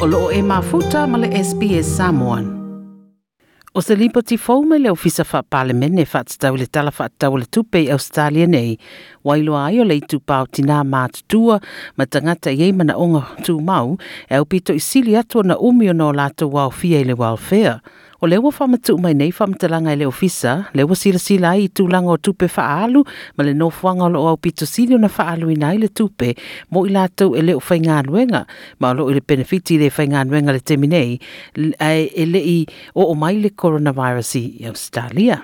o loo e mafuta ma le SPS Samoan. O se lipo ti fau me le ofisa wha parlemene wha tau le tala wha le tupe i Australia nei, wailo ai o le i tupau tina mātutua ma tangata i eimana onga tū mau, e au pito i sili atua na umio o no lato wau fia i le welfare. O le ua whamatu mai nei whamatalanga i le ofisa, le ua sila sila i tūlanga o tupe whaalu, ma le nofuanga o lo au pito sili na whaalu i nai le tupe, mo i lātou e le o whainga nuenga, ma o lo i le benefiti le whainga nuenga le teminei, e le i o o mai le coronavirus i Australia.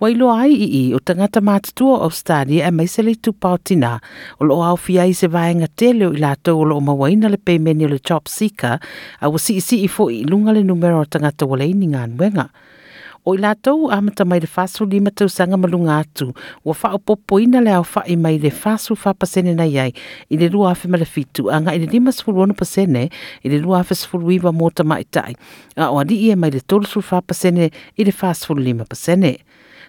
Wailo ai i i o tangata mātutua o Australia e mai se le tupau o lo au fia i se vaenga te leo i lato o lo mawaina le peimeni o le job seeker. A wasi isi i fo i lunga le numero o tangata wale ini ngā nuenga. O i lātou amata mai le fasu lima tau sanga malunga atu, wa wha o popoina le au wha i mai le fasu wha pasene na iai, i le lua afe male fitu, anga i le lima sifuru ono pasene, i le lua afe sifuru iwa mota mai tai, a o adi e mai le tolu sifuru wha pasene, i le fasu lima pasene.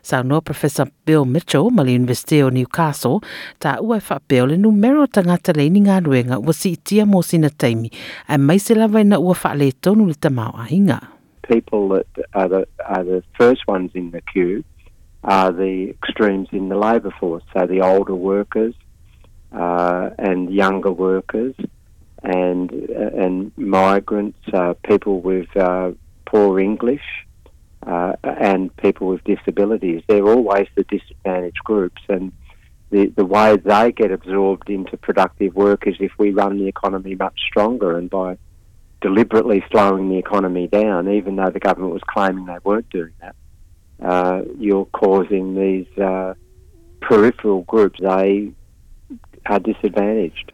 Sa no Professor Bill Mitchell ma le University o Newcastle ta ua fa peo le numero tangata le ni ngā ruenga ua si itia mō sina taimi a mai se lawa ina ua fa le tonu le tamau a hinga. People that are the, are the first ones in the queue are the extremes in the labour force, so the older workers uh, and younger workers and and migrants, uh, people with uh, poor English, uh, and people with disabilities. They're always the disadvantaged groups, and the, the way they get absorbed into productive work is if we run the economy much stronger and by deliberately slowing the economy down, even though the government was claiming they weren't doing that, uh, you're causing these uh, peripheral groups, they are disadvantaged.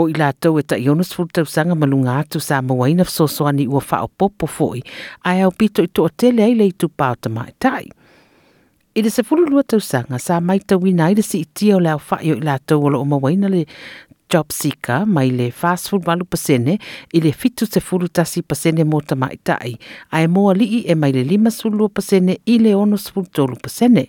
o i lātou e taʻionas fulutausaga ma luga atu sa mauaina fesoasoani ua faaopoopo foʻi. Ae aupito i toʻatele ai le itupa o tamaʻitaʻi i le sefululua tausaga sa maitauina ai le siʻitia o le aofaʻi o i latou o loo mauaina le job seeker mai le fasful walu pasene i le fitu se fulu tasi pasene mō ta mai tai ai mo ali e mai le lima sulu pasene i le ono sulu tolu pasene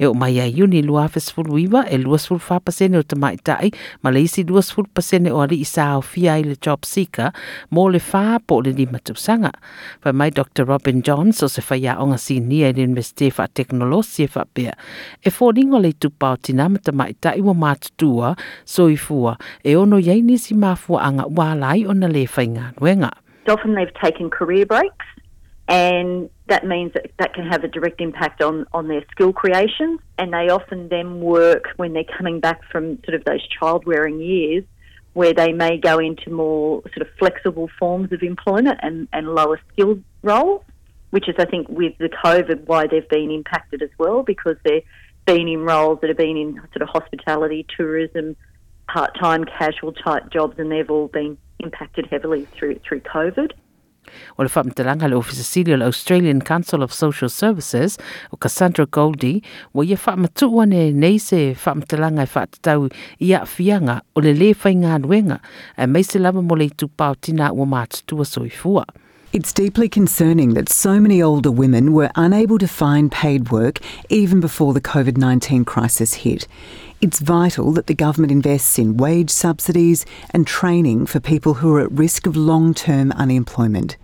e o mai ai uni lua fesful uiva e lua sful fa pasene o tamai tai ma le isi lua sful pasene o ali isa o fia i le job seeker mo le fa po le lima sanga Fai mai Dr. Robin Johns o se fai a onga si nia i le investe fa teknolosi e fa pia e fo ringo le tupau tina ma tamai tai wa matutua so i fua e ono yei nisi mafua anga wālai o ona le fai ngā nuenga. Often they've taken career breaks. And that means that that can have a direct impact on, on their skill creation. And they often then work when they're coming back from sort of those child rearing years, where they may go into more sort of flexible forms of employment and, and lower skilled roles, which is, I think, with the COVID, why they've been impacted as well, because they've been in roles that have been in sort of hospitality, tourism, part time, casual type jobs, and they've all been impacted heavily through, through COVID. O le whamtalanga le Office City o Australian Council of Social Services o Cassandra Goldie wa ia whaamatua ne nei se whamtalanga e whaatatau i a fianga o le le whainga nuenga e mai se lava mo le tupau tina soifua. It's deeply concerning that so many older women were unable to find paid work even before the COVID 19 crisis hit. It's vital that the government invests in wage subsidies and training for people who are at risk of long term unemployment.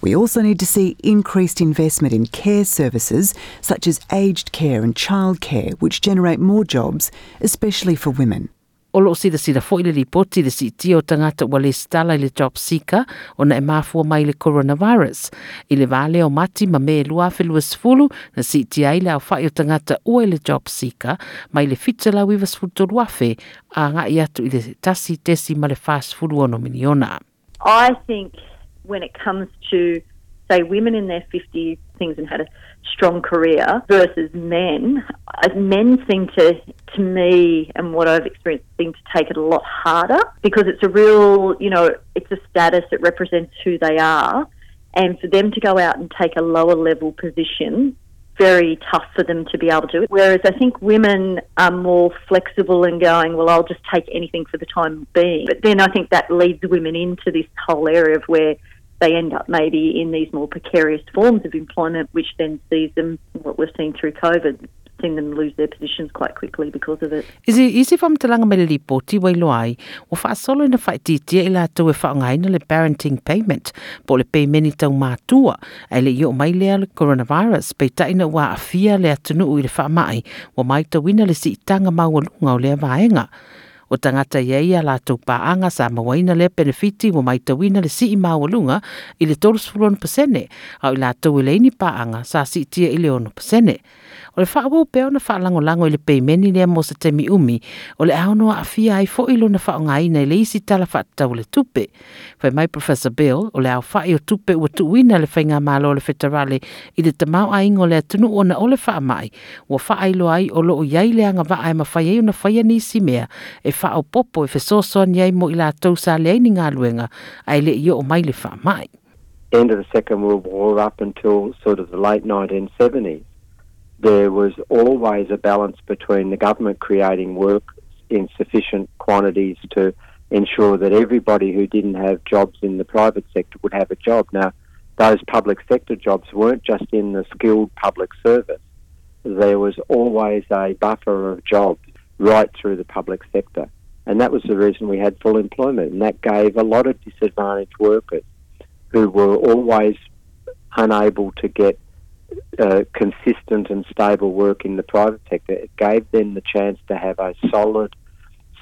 We also need to see increased investment in care services such as aged care and childcare, which generate more jobs, especially for women. O loo sida sida fo le ripoti le siti o tangata ua le stala i le job seeker o na e mafua mai le coronavirus. I le vale o mati ma me lua fe lua na siti ai le au fai o tangata ua i le mai le fitza la wiva sfulu to a nga i atu i le tasi tesi ma le miniona. I think when it comes to, say, women in their 50s, things and had a strong career versus men, uh, men seem to, to me, and what I've experienced, seem to take it a lot harder because it's a real, you know, it's a status that represents who they are. And for them to go out and take a lower level position, very tough for them to be able to it. Whereas I think women are more flexible and going, well, I'll just take anything for the time being. But then I think that leads women into this whole area of where they end up maybe in these more precarious forms of employment, which then sees them, what we've seen through COVID, seeing them lose their positions quite quickly because of it. Is it easy for talanga me le ripoti wai loai. O fa solo ina fa titia ila to e fa ngai le parenting payment po le pay many tau matua ai le yo mai le le coronavirus. Pe ta ina wa afia le atunu i le fa mai wa mai to wina le si tanga ma o lunga o le vaenga o tangata ia ia lātou pāanga paanga sa mawaina le benefiti wa mai tawina le si i mawalunga i le tolu pasene au i lātou i leini paanga sa si tia i le ono pasene. O le whaawau peo na whaalango lango i le peimeni lea mo sa temi umi, o le aonoa a fia ai fo ilo na whao i nei le isi tala whaatau le tupe. Whai mai Professor Bill, o le au whae o tupe ua tuwina le whainga malo le whetarale i le tamau a ingo le tunu o o le whaamai. ua lo ai o loo iai le anga wa ai ma whai e una whai nisi mea, e popo e whesoso ni ai mo i la tau sa le ni ngā luenga, ai le i o mai le. End of the Second World War up until sort of the late 1970s. there was always a balance between the government creating work in sufficient quantities to ensure that everybody who didn't have jobs in the private sector would have a job. Now, those public sector jobs weren't just in the skilled public service. There was always a buffer of jobs right through the public sector. And that was the reason we had full employment. And that gave a lot of disadvantaged workers who were always unable to get uh, consistent and stable work in the private sector, it gave them the chance to have a solid,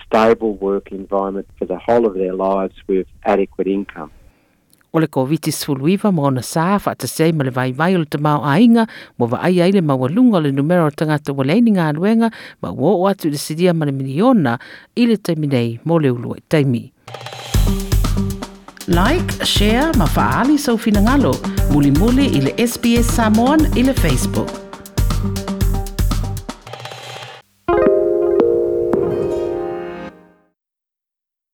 stable work environment for the whole of their lives with adequate income. O le COVID suluiva mo na sa fa ma le vai vai o le tamau ainga mo vaai ai ai le o le numero tangata wale ni ngā ruenga ma wo o atu le sidia ma le miliona i le taiminei mo le ulu taimi. Like, share, ma faali sau finangalo, muli muli i le SBS Samoan i le Facebook.